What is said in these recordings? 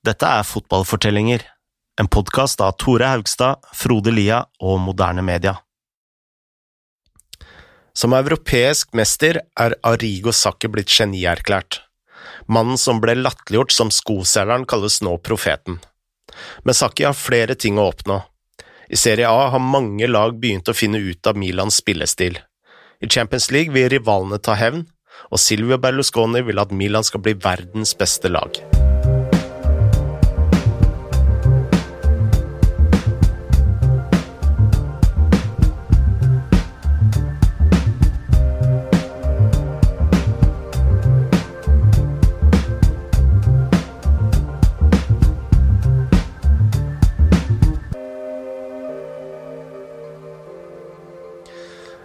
Dette er Fotballfortellinger, en podkast av Tore Haugstad, Frode Lia og Moderne Media. Som europeisk mester er Arrigo Sacchi blitt genierklært. Mannen som ble latterliggjort som skoselgeren, kalles nå profeten. Men Sacchi har flere ting å oppnå. I Serie A har mange lag begynt å finne ut av Milans spillestil. I Champions League vil rivalene ta hevn, og Silvio Berlusconi vil at Milan skal bli verdens beste lag.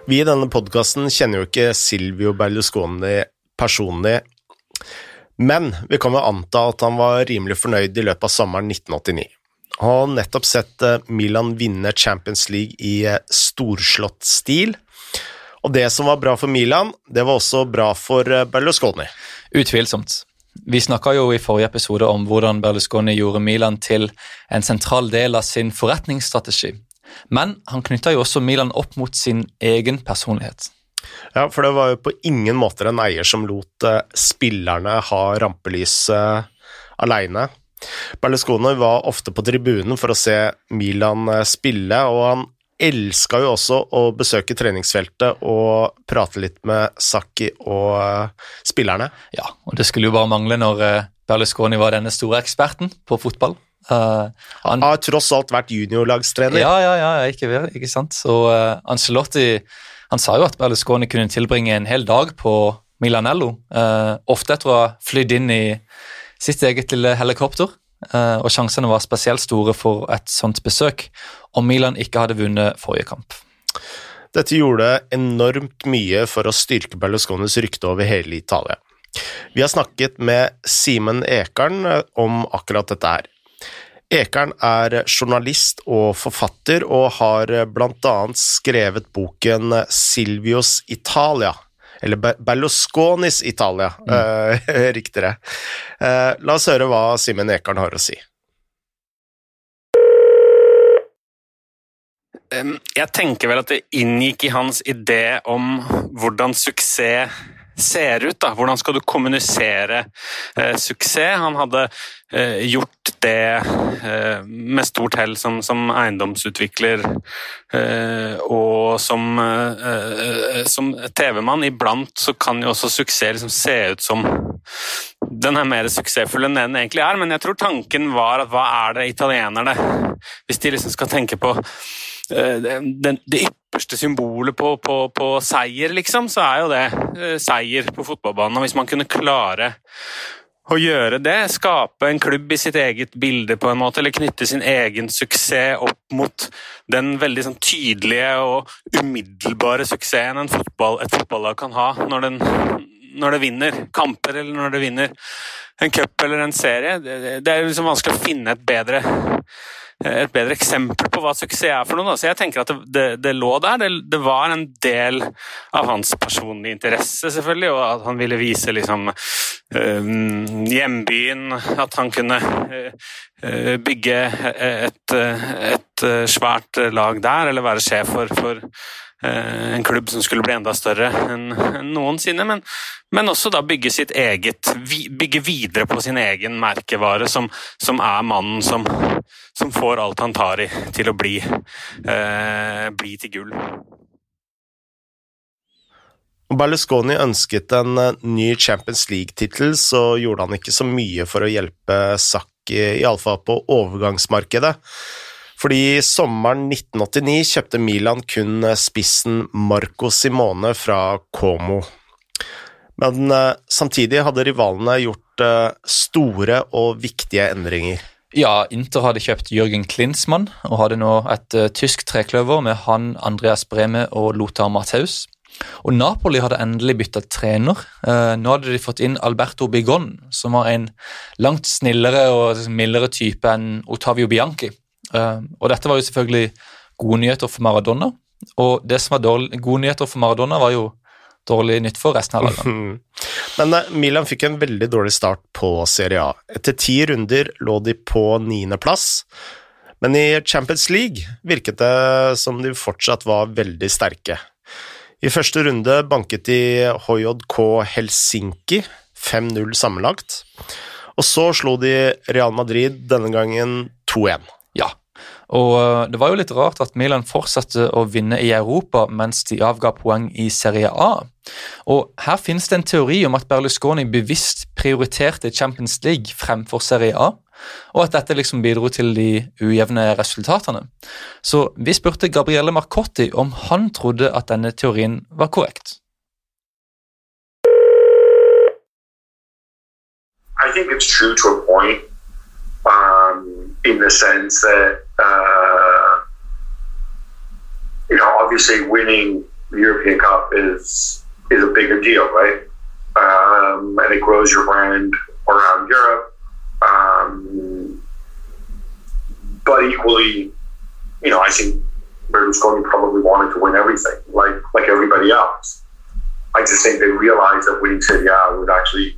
Vi i denne podkasten kjenner jo ikke Silvio Berlusconi personlig, men vi kan vel anta at han var rimelig fornøyd i løpet av sommeren 1989. Han har nettopp sett eh, Milan vinne Champions League i eh, storslått stil, og det som var bra for Milan, det var også bra for eh, Berlusconi. Utvilsomt. Vi snakka jo i forrige episode om hvordan Berlusconi gjorde Milan til en sentral del av sin forretningsstrategi. Men han knytta jo også Milan opp mot sin egen personlighet. Ja, for det var jo på ingen måter en eier som lot uh, spillerne ha rampelyset aleine. Berlusconi var ofte på tribunen for å se Milan uh, spille, og han elska jo også å besøke treningsfeltet og prate litt med Sakki og uh, spillerne. Ja, og det skulle jo bare mangle når Berlusconi var denne store eksperten på fotball. Uh, han har tross alt vært juniorlagstrener. Ja, ja, ja, ikke, ikke sant. Så uh, Ancelotti han sa jo at Berlusconi kunne tilbringe en hel dag på Milanello. Uh, ofte etter å ha flydd inn i sitt eget lille helikopter. Uh, og sjansene var spesielt store for et sånt besøk om Milan ikke hadde vunnet forrige kamp. Dette gjorde enormt mye for å styrke Berlusconis rykte over hele Italia. Vi har snakket med Simen Ekern om akkurat dette her. Ekern er journalist og forfatter, og har blant annet skrevet boken Silvios Italia. Eller Berlusconis Italia, mm. uh, riktigere. Uh, la oss høre hva Simen Ekern har å si. Jeg tenker vel at det inngikk i hans idé om hvordan suksess ser ut. da. Hvordan skal du kommunisere eh, suksess? Han hadde eh, gjort det eh, med stort hell som, som eiendomsutvikler eh, og som, eh, som TV-mann. Iblant så kan jo også suksess liksom se ut som den er mer suksessfull enn den egentlig er, men jeg tror tanken var at hva er det italienerne Hvis de liksom skal tenke på Eh, det, det ypperste symbolet på, på, på, seier, liksom, så er jo det eh, seier på fotballbanen. Hvis man kunne klare å gjøre det, skape en klubb i sitt eget bilde, på en måte, eller knytte sin egen suksess opp mot den veldig sånn, tydelige og umiddelbare suksessen fotball, et fotballag kan ha når, den, når det vinner kamper, eller når det vinner en cup eller en serie. Det, det er liksom vanskelig å finne et bedre et bedre eksempel på hva suksess er for noen. Så jeg tenker at det, det, det lå der. Det, det, var en del av hans personlige interesse, selvfølgelig, og at han ville vise liksom øh, hjembyen At han kunne øh, bygge et, et, svært lag der, eller være sjef for, for Eh, en klubb som skulle bli enda større enn noensinne, men, men også da bygge sitt eget Bygge videre på sin egen merkevare, som, som er mannen som, som, får alt han tar i, til å bli, eh, bli til gull. Berlusconi ønsket en eh, ny Champions League-tittel, så gjorde han ikke så mye for å hjelpe Sakki, iallfall på overgangsmarkedet. Fordi sommeren 1989 kjøpte Milan kun eh, spissen Marco Simone fra Como. Men eh, samtidig hadde rivalene gjort eh, store og viktige endringer. Ja, Inter hadde kjøpt Jørgen Klinsmann og hadde nå et tysk trekløver med han Andreas Breme og Lothar Matheus. Og Napoli hadde endelig bytta trener. Nå hadde de fått inn Alberto Bigon, som var en langt snillere og mildere type enn Otavio Bianchi. Uh, og dette var jo selvfølgelig gode nyheter for Maradona. Og det som var dårlig, gode nyheter for Maradona, var jo dårlig nytt for resten av laget. Men eh, Milan fikk en veldig dårlig start på Serie A. Etter ti runder lå de på niendeplass, men i Champions League virket det som de fortsatt var veldig sterke. I første runde banket de HJK Helsinki 5-0 sammenlagt, og så slo de Real Madrid denne gangen 2-1. Og øh, det var jo litt rart at Milan fortsatte å vinne i Europa mens de avga poeng i Serie A. Og her finnes det en teori om at Berlusconi bevisst prioriterte Champions League fremfor Serie A, og at dette liksom bidro til de ujevne resultatene. Så vi spurte Gabrielle Marcotti om han trodde at denne teorien var korrekt. I think it's true to a point, um, in the sense that uh, you know, obviously, winning the European Cup is is a bigger deal, right? Um, and it grows your brand around Europe. Um, but equally, you know, I think Berlusconi probably wanted to win everything, like like everybody else. I just think they realized that winning Serie A was actually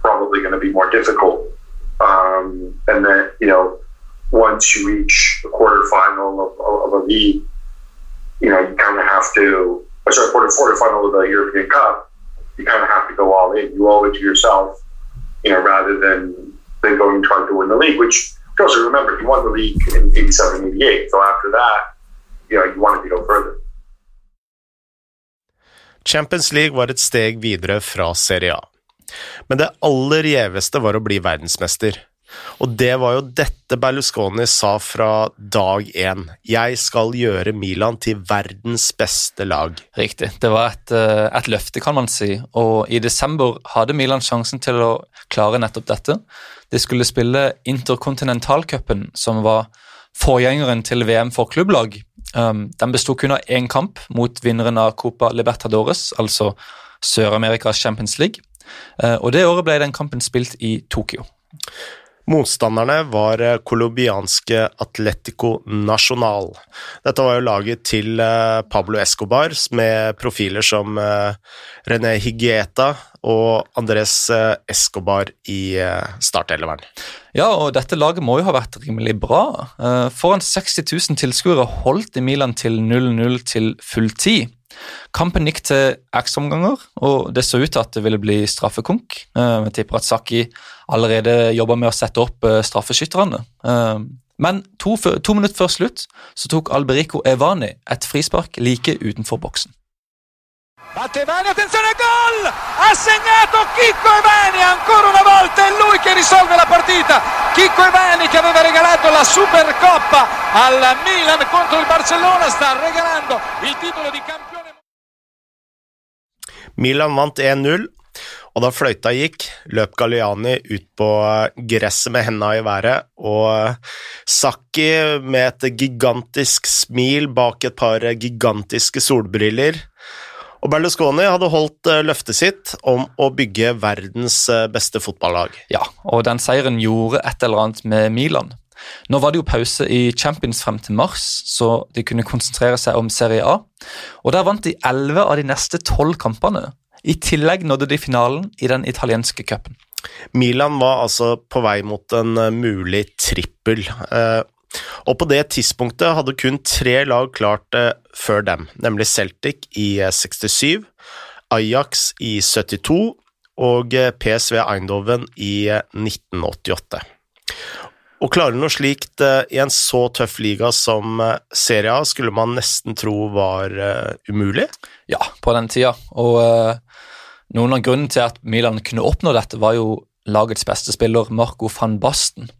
probably going to be more difficult, um, and that you know, once you reach the quarterfinal of, of, a league, you know, you kind of have to, or sorry, quarter quarterfinal of the European Cup, you kind of have to go all in. You owe it to yourself, you know, rather than than going trying to win the league. Which also remember, he won the league in 87, 88. So after that, you know, you wanted to go further. Champions League var et steg videre fra Serie A. Men det aller gjeveste var å bli verdensmester. Og det var jo dette Berlusconi sa fra dag én. Jeg skal gjøre Milan til verdens beste lag. Riktig. Det var et, eh, et løfte, kan man si. Og i desember hadde Milan sjansen til å klare nettopp dette. De skulle spille Interkontinentalcupen, som var forgjengeren til VM for klubblag. Um, den besto kun av én kamp mot vinneren av Copa Libertadores, altså Sør-Amerikas Champions League. Uh, og Det året ble den kampen spilt i Tokyo. Motstanderne var eh, colombianske Atletico Nacional. Dette var jo laget til eh, Pablo Escobar med profiler som eh, René Higueta og Andres Escobar i starteleveren. Ja, og dette laget må jo ha vært rimelig bra. Foran 60 000 tilskuere holdt i Milan til 0-0 til full tid. Kampen gikk til ekstraomganger, og det så ut til at det ville bli straffekonk. Jeg tipper at Saki allerede jobba med å sette opp straffeskytterne. Men to, to, minutter før slutt så tok Alberico Evani et frispark like utenfor boksen. Batte Evani, attenzione, gol! Ha segnato Chicco Evani ancora una volta, è lui che risolve la partita. Evani che aveva regalato la Supercoppa Milan contro il Barcellona sta regalando. Milan vant 1-0, og da fløyta gikk, løp Galliani ut på gresset med henda i været, og Sakki med et gigantisk smil bak et par gigantiske solbriller. Og Berlusconi hadde holdt løftet sitt om å bygge verdens beste fotballag. Ja, og den seieren gjorde et eller annet med Milan. Nå var det jo pause i Champions frem til mars, så de kunne konsentrere seg om Serie A. Og Der vant de elleve av de neste tolv kampene. I tillegg nådde de finalen i den italienske cupen. Milan var altså på vei mot en mulig trippel. Og på det tidspunktet hadde kun tre lag klart det før dem, nemlig Celtic i 67, Ajax i 72 og PSV Eindhoven i 1988. Å klare noe slikt i en så tøff liga som Serie A skulle man nesten tro var umulig. Ja, på den tida. Og noen av grunnen til at Milan kunne oppnå dette, var jo lagets beste spiller, Marco van Basten.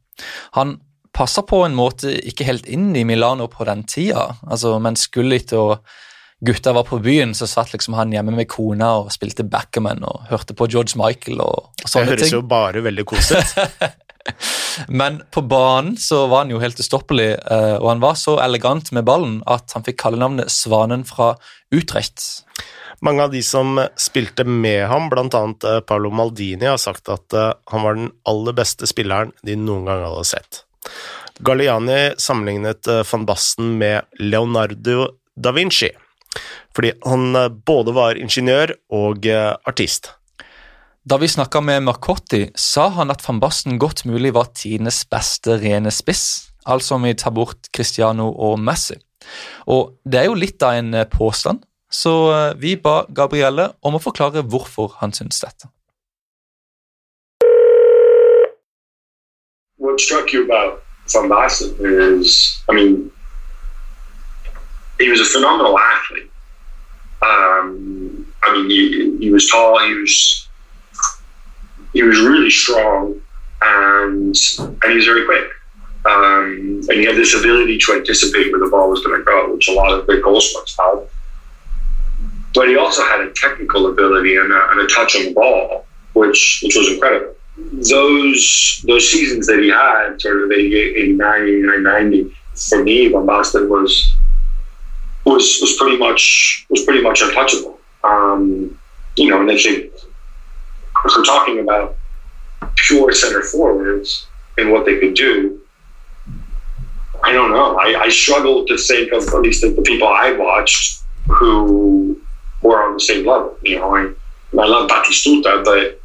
Han passa på en måte ikke helt inn i Milano på den tida. Altså, skulle ikke, og gutta var på byen, så satt liksom han hjemme med kona og spilte backman og hørte på George Michael og, og sånne ting. Det høres jo bare veldig koselig ut. Men på banen så var han jo helt ustoppelig, og han var så elegant med ballen at han fikk kallenavnet Svanen fra Utrecht. Mange av de som spilte med ham, bl.a. Paolo Maldini, har sagt at han var den aller beste spilleren de noen gang hadde sett. Galliani sammenlignet van Basten med Leonardo da Vinci, fordi han både var ingeniør og artist. Da vi snakka med Marcotti, sa han at van Basten godt mulig var tidenes beste rene spiss, altså om vi tar bort Cristiano og Messi. Og det er jo litt av en eh, påstand, så eh, vi ba Gabrielle om å forklare hvorfor han syns dette. what struck you about Van Basten is, I mean, he was a phenomenal athlete. Um, I mean, he, he was tall. He was he was really strong, and and he was very quick. Um, and he had this ability to anticipate where the ball was going to go, which a lot of big goal scorers have. But he also had a technical ability and a, and a touch on the ball, which which was incredible those those seasons that he had, sort of 88, 89, 89, 90, for me, Van Basten was was was pretty much was pretty much untouchable. Um, you know, and I think if we're talking about pure center forwards and what they could do, I don't know. I, I struggle to think of at least the, people I watched who were on the same level. You know, I, I love Batistuta, but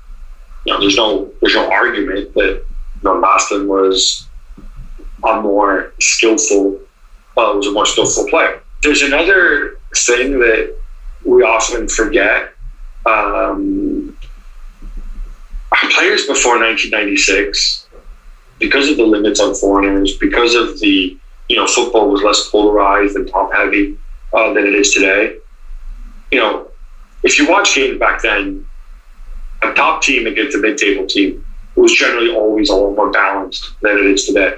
you know, there's no there's no argument that Van Basten was a more skillful, well, was a more skillful player. There's another thing that we often forget. Um, players before 1996, because of the limits on foreigners, because of the you know football was less polarized and top heavy uh, than it is today. You know, if you watch games back then, a top team against a mid-table team was generally always a lot more balanced than it is today.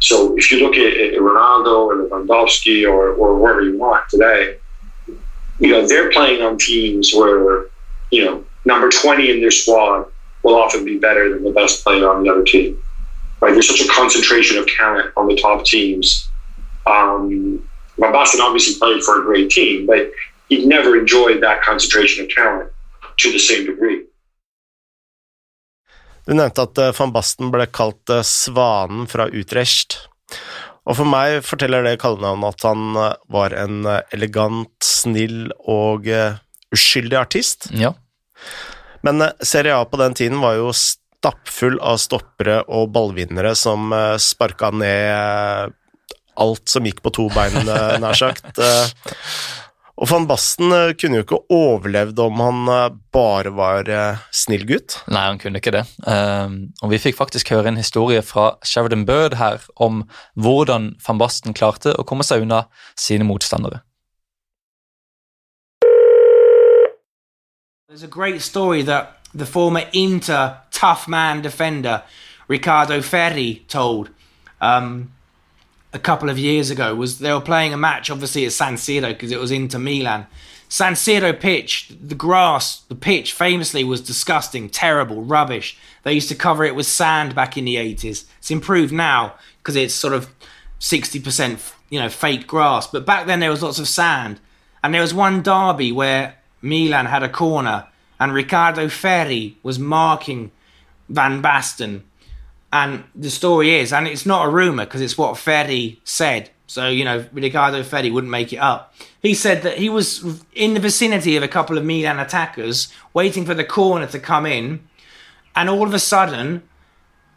So if you look at, at Ronaldo or Lewandowski or, or whoever you want today, you know, they're playing on teams where, you know, number 20 in their squad will often be better than the best player on the other team. Right? There's such a concentration of talent on the top teams. Um, well, Boston obviously played for a great team, but he never enjoyed that concentration of talent to the same degree. Du nevnte at eh, van Basten ble kalt eh, Svanen fra Utrecht. Og for meg forteller det kallenavnet at han eh, var en elegant, snill og uskyldig artist. Ja. Men Serie A på den tiden var jo stappfull av stoppere og ballvinnere som sparka ned alt som gikk på to bein, nær sagt. Og van Basten eh, kunne jo ikke overlevd om han eh, bare var eh, snill gutt. Nei, han kunne ikke det. Um, og vi fikk faktisk høre en historie fra Sheridan Bird her om hvordan van Basten klarte å komme seg unna sine motstandere. There's a great story that the former Inter tough man defender Ricardo Ferri told. Um, a couple of years ago was they were playing a match, obviously at San Siro because it was Inter Milan. San Siro pitch, the grass, the pitch famously was disgusting, terrible, rubbish. They used to cover it with sand back in the 80s. It's improved now because it's sort of 60% you know fake grass, but back then there was lots of sand. And there was one derby where Milan had a corner and Riccardo Ferri was marking Van Basten and the story is, and it's not a rumor because it's what Ferri said. So, you know, Ricardo Ferri wouldn't make it up. He said that he was in the vicinity of a couple of Milan attackers, waiting for the corner to come in, and all of a sudden,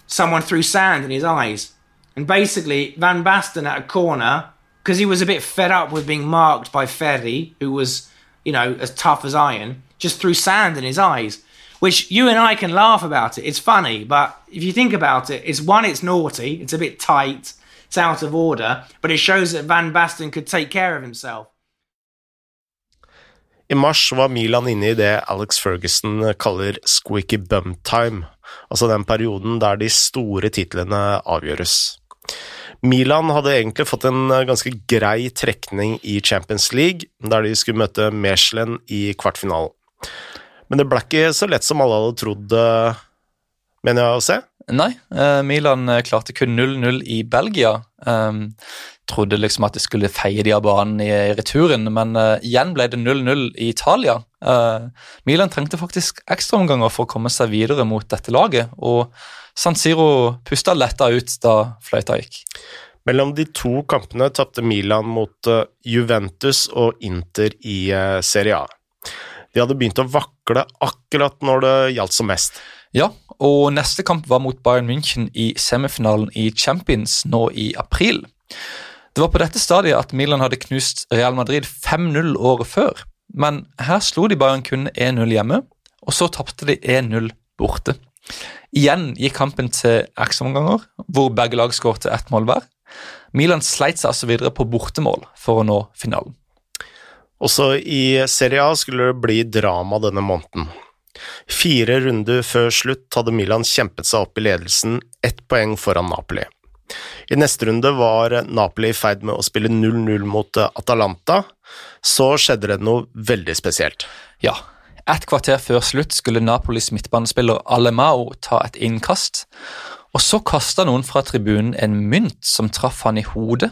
someone threw sand in his eyes. And basically, Van Basten at a corner, because he was a bit fed up with being marked by Ferri, who was, you know, as tough as iron, just threw sand in his eyes which you and I can laugh about it. It's funny, but if you think about it, it's one, it's naughty, it's a bit tight, it's out of order, but it shows that Van Basten could take care of himself. I mars var Milan inne i det Alex Ferguson kaller squeaky bum time, altså den perioden der de store titlene avgjøres. Milan hadde egentlig fått en ganske grei trekning i Champions League, der de skulle møte Mechelen i kvartfinalen. Men det ble ikke så lett som alle hadde trodd, eh, mener jeg å se. Nei, eh, Milan eh, klarte kun 0-0 i Belgia. Um, trodde liksom at de skulle feie de av banen i, returen, men uh, igjen ble det 0-0 i Italia. Uh, Milan trengte faktisk ekstraomganger for å komme seg videre mot dette laget, og San Siro pusta letta ut da fløyta gikk. Mellom de to kampene tapte Milan mot Juventus og Inter i Serie A. De hadde begynt å vakle akkurat når det gjaldt som mest. Ja, og neste kamp var mot Bayern München i semifinalen i Champions nå i april. Det var på dette stadiet at Milan hadde knust Real Madrid 5-0 året før. Men her slo de Bayern kun 1-0 hjemme, og så tapte de 1-0 borte. Igjen gikk kampen til ekstraomganger, hvor begge lag skårte ett mål hver. Milan sleit seg altså videre på bortemål for å nå finalen. Også i Serie A skulle det bli drama denne måneden. Fire runder før slutt hadde Milan kjempet seg opp i ledelsen, ett poeng foran Napoli. I neste runde var Napoli i ferd med å spille 0-0 mot Atalanta. Så skjedde det noe veldig spesielt. Ja, et kvarter før slutt skulle Napolis midtbanespiller Alemao ta et innkast. Og så kasta noen fra tribunen en mynt som traff han i hodet.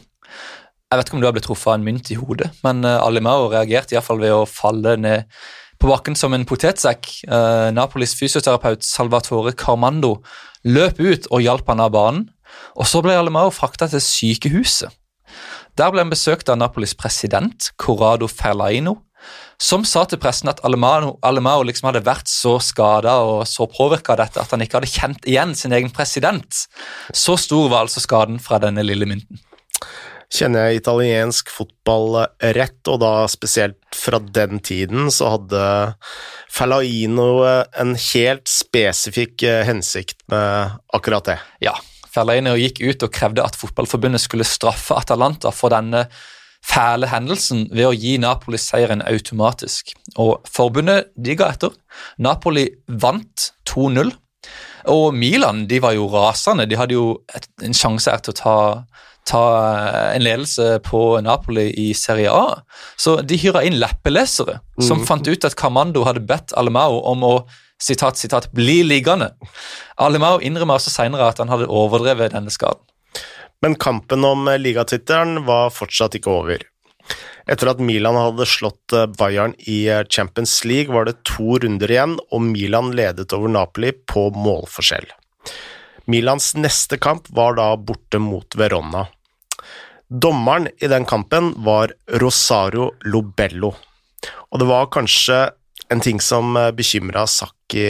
Jeg vet ikke om du har blitt truffet av en mynt i hodet, men Alemao reagerte iallfall ved å falle ned på bakken som en potetsekk. Uh, Napolis fysioterapeut Salvatore Carmando løp ut og hjalp han av banen. Og Så ble Alemao frakta til sykehuset. Der ble han besøkt av Napolis president, Corrado Ferlaino, som sa til pressen at Alemao, Alemao liksom hadde vært så skada og så påvirka av dette at han ikke hadde kjent igjen sin egen president. Så stor var altså skaden fra denne lille mynten. Kjenner jeg italiensk fotball rett, og da spesielt fra den tiden, så hadde Fellaino en helt spesifikk hensikt med akkurat det. Ja, Fellaino gikk ut og krevde at fotballforbundet skulle straffe Atalanta for denne fæle hendelsen ved å gi Napoli seieren automatisk. Og forbundet de ga etter. Napoli vant 2-0. Og Milan de var jo rasende. De hadde jo et, en sjanse her til å ta, ta en ledelse på Napoli i Serie A. Så de hyra inn leppelesere som Mm. fant ut at Camando hadde bedt Alemao om å sitat, sitat, bli liggende. Alemao innrømmer også senere at han hadde overdrevet denne skaden. Men kampen om ligatittelen var fortsatt ikke over. Etter at Milan hadde slått Bayern i Champions League, var det to runder igjen, og Milan ledet over Napoli på målforskjell. Milans neste kamp var da borte mot Verona. Dommeren i den kampen var Rosario Lobello, og det var kanskje en ting som bekymra Sakki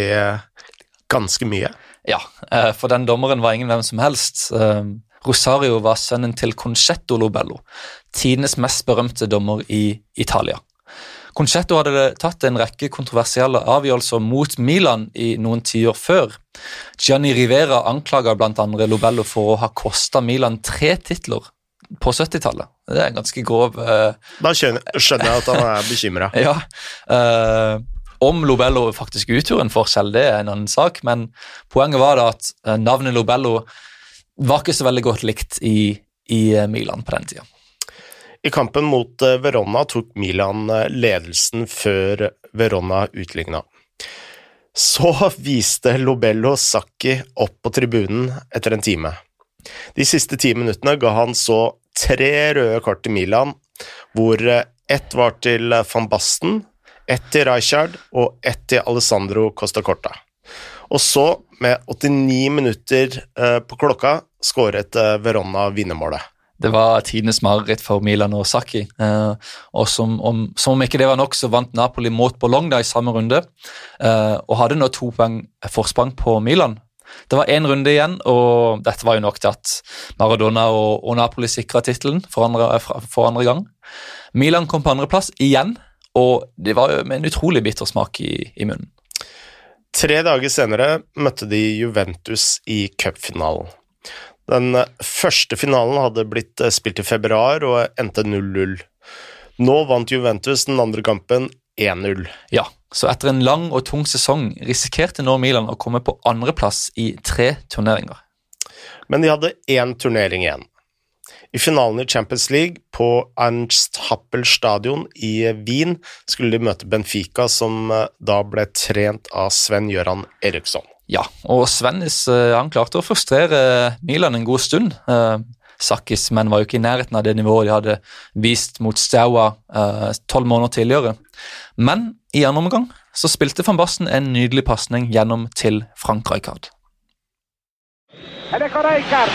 ganske mye. Ja, eh, for den dommeren var ingen hvem som helst. Eh, Rosario var sønnen til Concetto Lobello, tidenes mest berømte dommer i Italia. Concetto hadde tatt en rekke kontroversielle avgjørelser mot Milan i noen tiår før. Gianni Rivera anklaga bl.a. Lobello for å ha kosta Milan tre titler på 70-tallet. Det er en ganske grov uh, Da skjønner, skjønner jeg at han er bekymra. Ja. Uh, om Lobello faktisk utgjorde en forskjell, det er en annen sak, men poenget var da at eh, navnet Lobello var ikke så veldig godt likt i, i Milan på den tida. I kampen mot Verona tok Milan ledelsen før Verona utligna. Så viste Lobello Sacchi opp på tribunen etter en time. De siste ti minuttene ga han så tre røde kort til Milan, hvor eh, ett var til van Basten, ett til Rijkaard og ett til Alessandro Costa Corta. Og så, med 89 minutter eh, på klokka, skåret eh, Verona vinnermålet. Det var tidenes mareritt for Milan og Saki. Eh, og som om, som om ikke det var nok, så vant Napoli mot Bologna i samme runde, eh, og hadde nå to poeng forsprang på Milan. Det var én runde igjen, og dette var jo nok til at Maradona og, og Napoli sikra tittelen for, for andre gang. Milan kom på andreplass igjen, og det var jo med en utrolig bitter smak i, i munnen. Tre dager senere møtte de Juventus i cupfinalen. Den første finalen hadde blitt spilt i februar og endte 0-0. Nå vant Juventus den andre kampen 1-0. Ja, så etter en lang og tung sesong risikerte nå Milan å komme på andreplass i tre turneringer. Men de hadde én turnering igjen. I finalen i Champions League på Ernst Happel stadion i Wien skulle de møte Benfica, som eh, da ble trent av Sven-Gøran Eriksson. Ja, og Svennis eh, han klarte å frustrere Milan en god stund. Sakkis menn var jo ikke i nærheten av det nivået de hadde vist mot Staua eh, tolv måneder tidligere. Men i andre omgang så spilte van Basten en nydelig pasning gjennom til Frank Rijkaard. Rijkaard!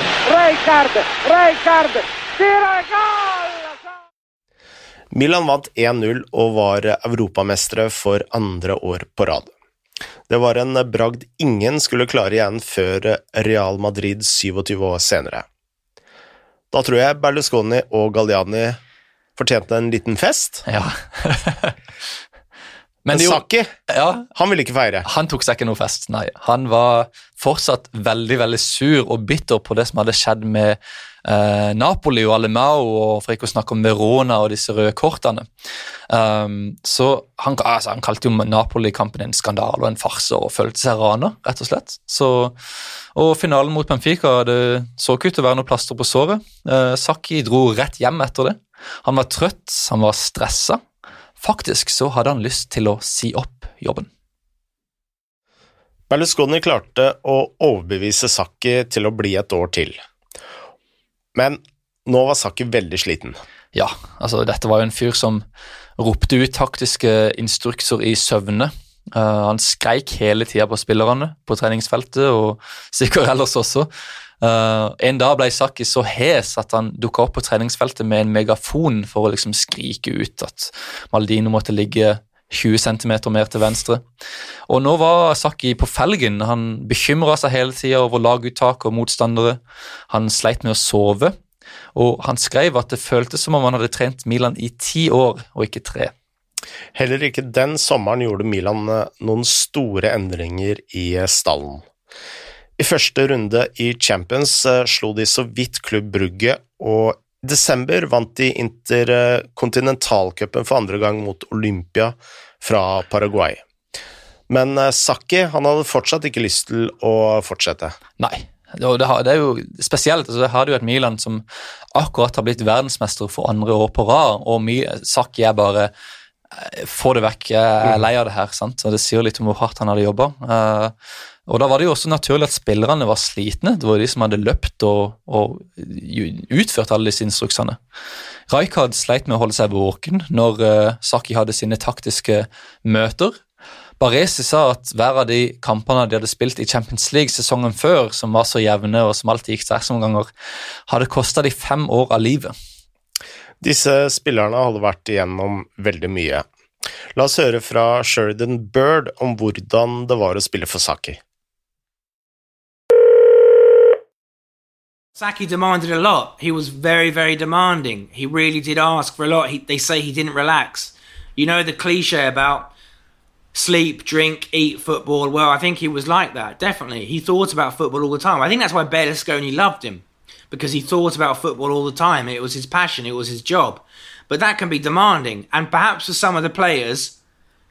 Milan vant 1-0 og var europamestere for andre år på rad. Det var en bragd ingen skulle klare igjen før Real Madrid 27 år senere. Da tror jeg Berlusconi og Galliani fortjente en liten fest. Ja. Men gjorde- Saki, ja, han ville ikke feire. Han tok seg ikke noe fest, nei. Han var fortsatt veldig veldig sur og bitter på det som hadde skjedd med eh, Napoli og Alemao, og for ikke å snakke om Verona og disse røde kortene. Um, så han, altså, han kalte jo Napoli-kampen en skandale og en farse og følte seg rana, rett og slett. Så, og finalen mot Benfica det så ikke ut til å være noe plaster på såret. Eh, Saki dro rett hjem etter det. Han var trøtt, han var stressa. Faktisk så hadde han lyst til å si opp jobben. Berlusconi klarte å overbevise Saki til å bli et år til. Men nå var Saki veldig sliten. Ja, altså dette var jo en fyr som ropte ut taktiske instrukser i søvne. Uh, han skreik hele tida på spillerne på treningsfeltet, og sikkert ellers også. Uh, en dag ble Saki så hes at han dukka opp på treningsfeltet med en megafon for å liksom skrike ut at Maldino måtte ligge 20 cm mer til venstre. Og nå var Saki på felgen. Han bekymra seg hele tida over laguttak og motstandere. Han sleit med å sove, og han skrev at det føltes som om han hadde trent Milan i ti år, og ikke tre. Heller ikke den sommeren gjorde Milan eh, noen store endringer i eh, stallen. I første runde i Champions eh, slo de så vidt Klubb Brugge, og desember vant de interkontinentalcupen for andre gang mot Olympia fra Paraguay. Men Sakki Saki han hadde fortsatt ikke lyst til å fortsette. Nei. Det, er jo spesielt. altså Her har du et Milan som akkurat har blitt verdensmester for andre år på rad, og Sakki er bare eh, Få det vekk, jeg er lei av det her. sant? Og Det sier litt om hvor hardt han hadde jobba. Og da var det jo også naturlig at spillerne var slitne. Det var de som hadde løpt og, og utført alle disse instruksene. Rijkaard sleit med å holde seg våken når uh, Saki hadde sine taktiske møter. Baresi sa at hver av de kampene de hadde spilt i Champions League sesongen før, som var så jevne og som alltid gikk seksomganger, hadde kosta de fem år av livet. Disse spillerne hadde vært igjennom veldig mye. La oss høre fra Sheridan Bird om hvordan det var å spille for Saki. Saki demanded a lot. He was very, very demanding. He really did ask for a lot. He, they say he didn't relax. You know the cliche about sleep, drink, eat football. Well, I think he was like that. Definitely, he thought about football all the time. I think that's why Berlusconi loved him because he thought about football all the time. It was his passion. It was his job. But that can be demanding, and perhaps for some of the players,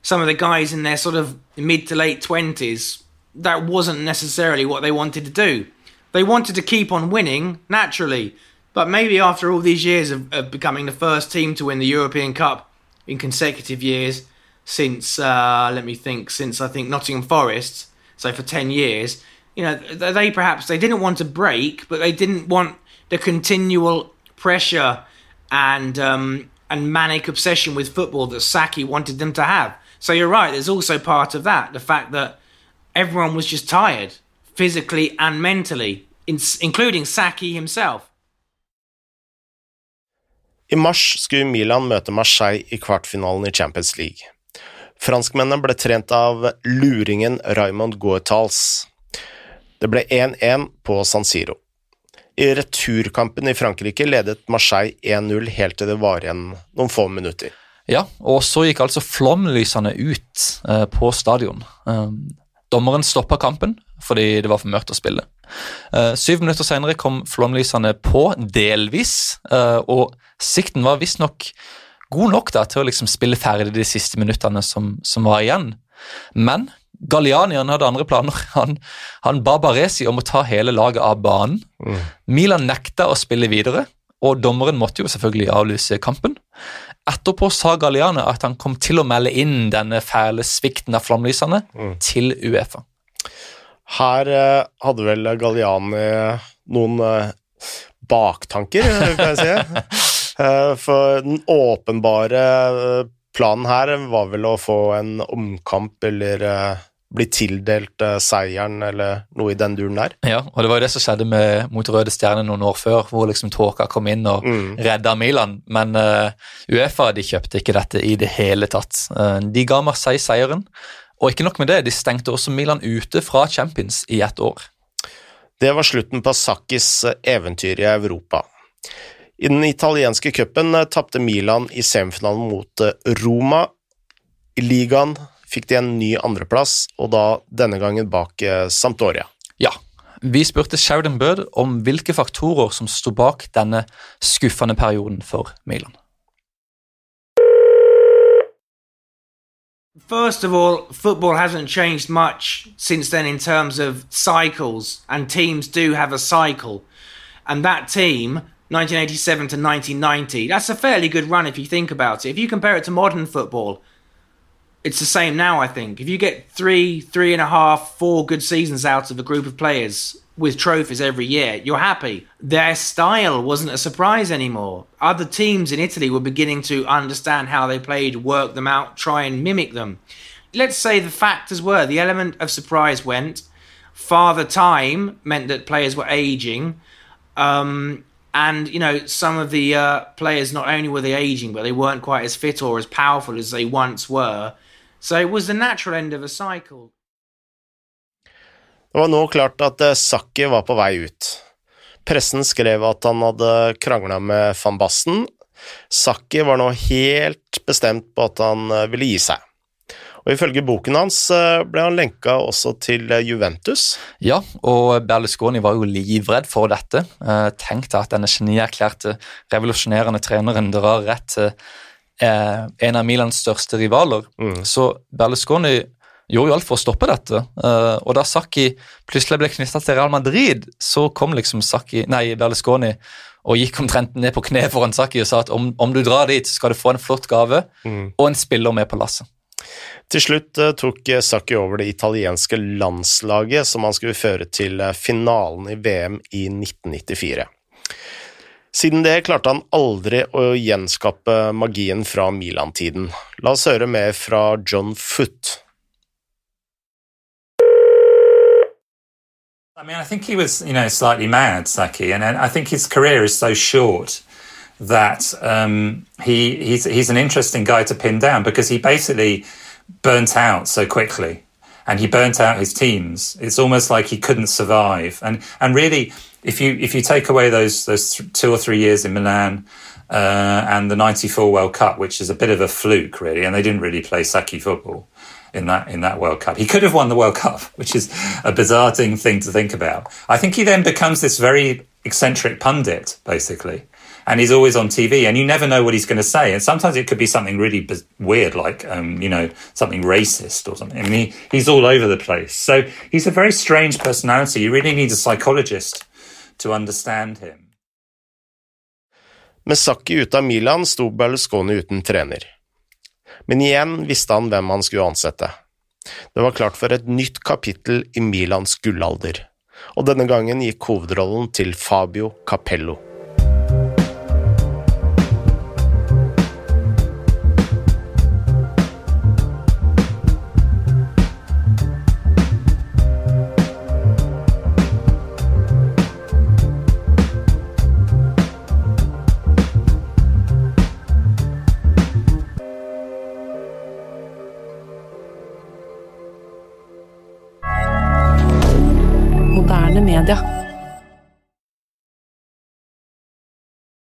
some of the guys in their sort of mid to late twenties, that wasn't necessarily what they wanted to do. They wanted to keep on winning naturally, but maybe after all these years of, of becoming the first team to win the European Cup in consecutive years since uh, let me think since I think Nottingham Forest, so for ten years, you know they perhaps they didn't want to break, but they didn't want the continual pressure and um, and manic obsession with football that Saki wanted them to have. So you're right. There's also part of that, the fact that everyone was just tired, physically and mentally, in, including Saki himself. I mars skulle Milan møte Marseille i kvartfinalen i Champions League. Franskmennene ble trent av luringen Raymond Goethals. Det ble 1-1 på San Siro. I returkampen i Frankrike ledet Marseille 1-0 helt til det var igjen noen få minutter. Ja, og så gikk altså flomlysene ut eh, på stadion. Um, dommeren stoppa kampen fordi det var for mørkt å spille. Uh, syv minutter senere kom flomlysene på, delvis, uh, og sikten var visstnok god nok da, til å liksom spille ferdig de siste minuttene som, som var igjen. Men Gallianian hadde andre planer. Han, han ba Baresi om å ta hele laget av banen. Milan nekta å spille videre, og dommeren måtte jo selvfølgelig avlyse kampen. Etterpå sa Galliani at han kom til å melde inn denne fæle svikten av flomlysene til Uefa. Her eh, hadde vel Galliani noen eh, baktanker, eh, kan jeg si. Eh, for den åpenbare eh, planen her var vel å få en omkamp eller eh, bli tildelt uh, seieren, eller noe i den duren der. Ja, og det var jo det som skjedde med, mot Røde Stjerne noen år før, hvor liksom tåka kom inn og mm. redda Milan. Men uh, Uefa de kjøpte ikke dette i det hele tatt. Uh, de ga Marseille seieren, og ikke nok med det, de stengte også Milan ute fra Champions i ett år. Det var slutten på Sakkis eventyr i Europa. I den italienske cupen tapte Milan i semifinalen mot Roma. I ligaen fikk de en ny andreplass, og da denne gangen bak eh, Sampdoria. Ja. Vi spurte Sheridan Bird om hvilke faktorer som sto bak denne skuffende perioden for Milan. First of all, football hasn't changed much since then in terms of cycles, and teams do have a cycle. And that team, 1987 to 1990, that's a fairly good run if you think about it. If you compare it to modern football, it's the same now. I think if you get three, three and a half, four good seasons out of a group of players with trophies every year, you're happy. Their style wasn't a surprise anymore. Other teams in Italy were beginning to understand how they played, work them out, try and mimic them. Let's say the factors were the element of surprise went, father time meant that players were aging. Um, and you know some of the uh, players not only were they aging but they weren't quite as fit or as powerful as they once were So it was the natural end of a cycle. Det var nå klart at eh, Sakki var på vei ut. Pressen skrev at han hadde krangla med van Basten. Sakki var nå helt bestemt på at han eh, ville gi seg. Og Ifølge boken hans eh, ble han lenka også til Juventus. Ja, og Berlusconi var jo livredd for dette. Tenk deg at denne genierklærte, revolusjonerende treneren drar rett til eh, en av Milans største rivaler. Mm. Så Berlusconi gjorde jo alt for å stoppe dette. Eh, og da Sacchi plutselig ble knytta til Real Madrid, så kom liksom Sacchi, nei, Berlusconi og gikk omtrent ned på kne foran Sacchi og sa at om, om, du drar dit, så skal du få en flott gave mm. og en spiller med på lasset. Til slutt uh, tok Sacchi over det italienske landslaget som han skulle føre til uh, finalen i VM i 1994. Siden det klarte han aldri å gjenskape magien fra Milan-tiden. La oss høre mer fra John Foot. I mean, I think he was, you know, slightly mad, Saki, and I think his career is so short that um, he he's he's an interesting guy to pin down because he basically burnt out so quickly, and he burnt out his teams. It's almost like he couldn't survive, and and really if you if you take away those those th- two or three years in Milan uh, and the '94 World Cup, which is a bit of a fluke, really, and they didn't really play Saki football in that in that World Cup. He could have won the World Cup, which is a bizarre thing, thing to think about. I think he then becomes this very eccentric pundit, basically. And he's always on TV, and you never know what he's going to say. And sometimes it could be something really weird, like um, you know something racist or something. I mean, he, he's all over the place. So he's a very strange personality. You really need a psychologist to understand him. Med Sakki ute av Milan sto Berlusconi uten trener. Men igjen visste han hvem han skulle ansette. Det var klart for et nytt kapittel i Milans gullalder, og denne gangen gikk hovedrollen til Fabio Capello.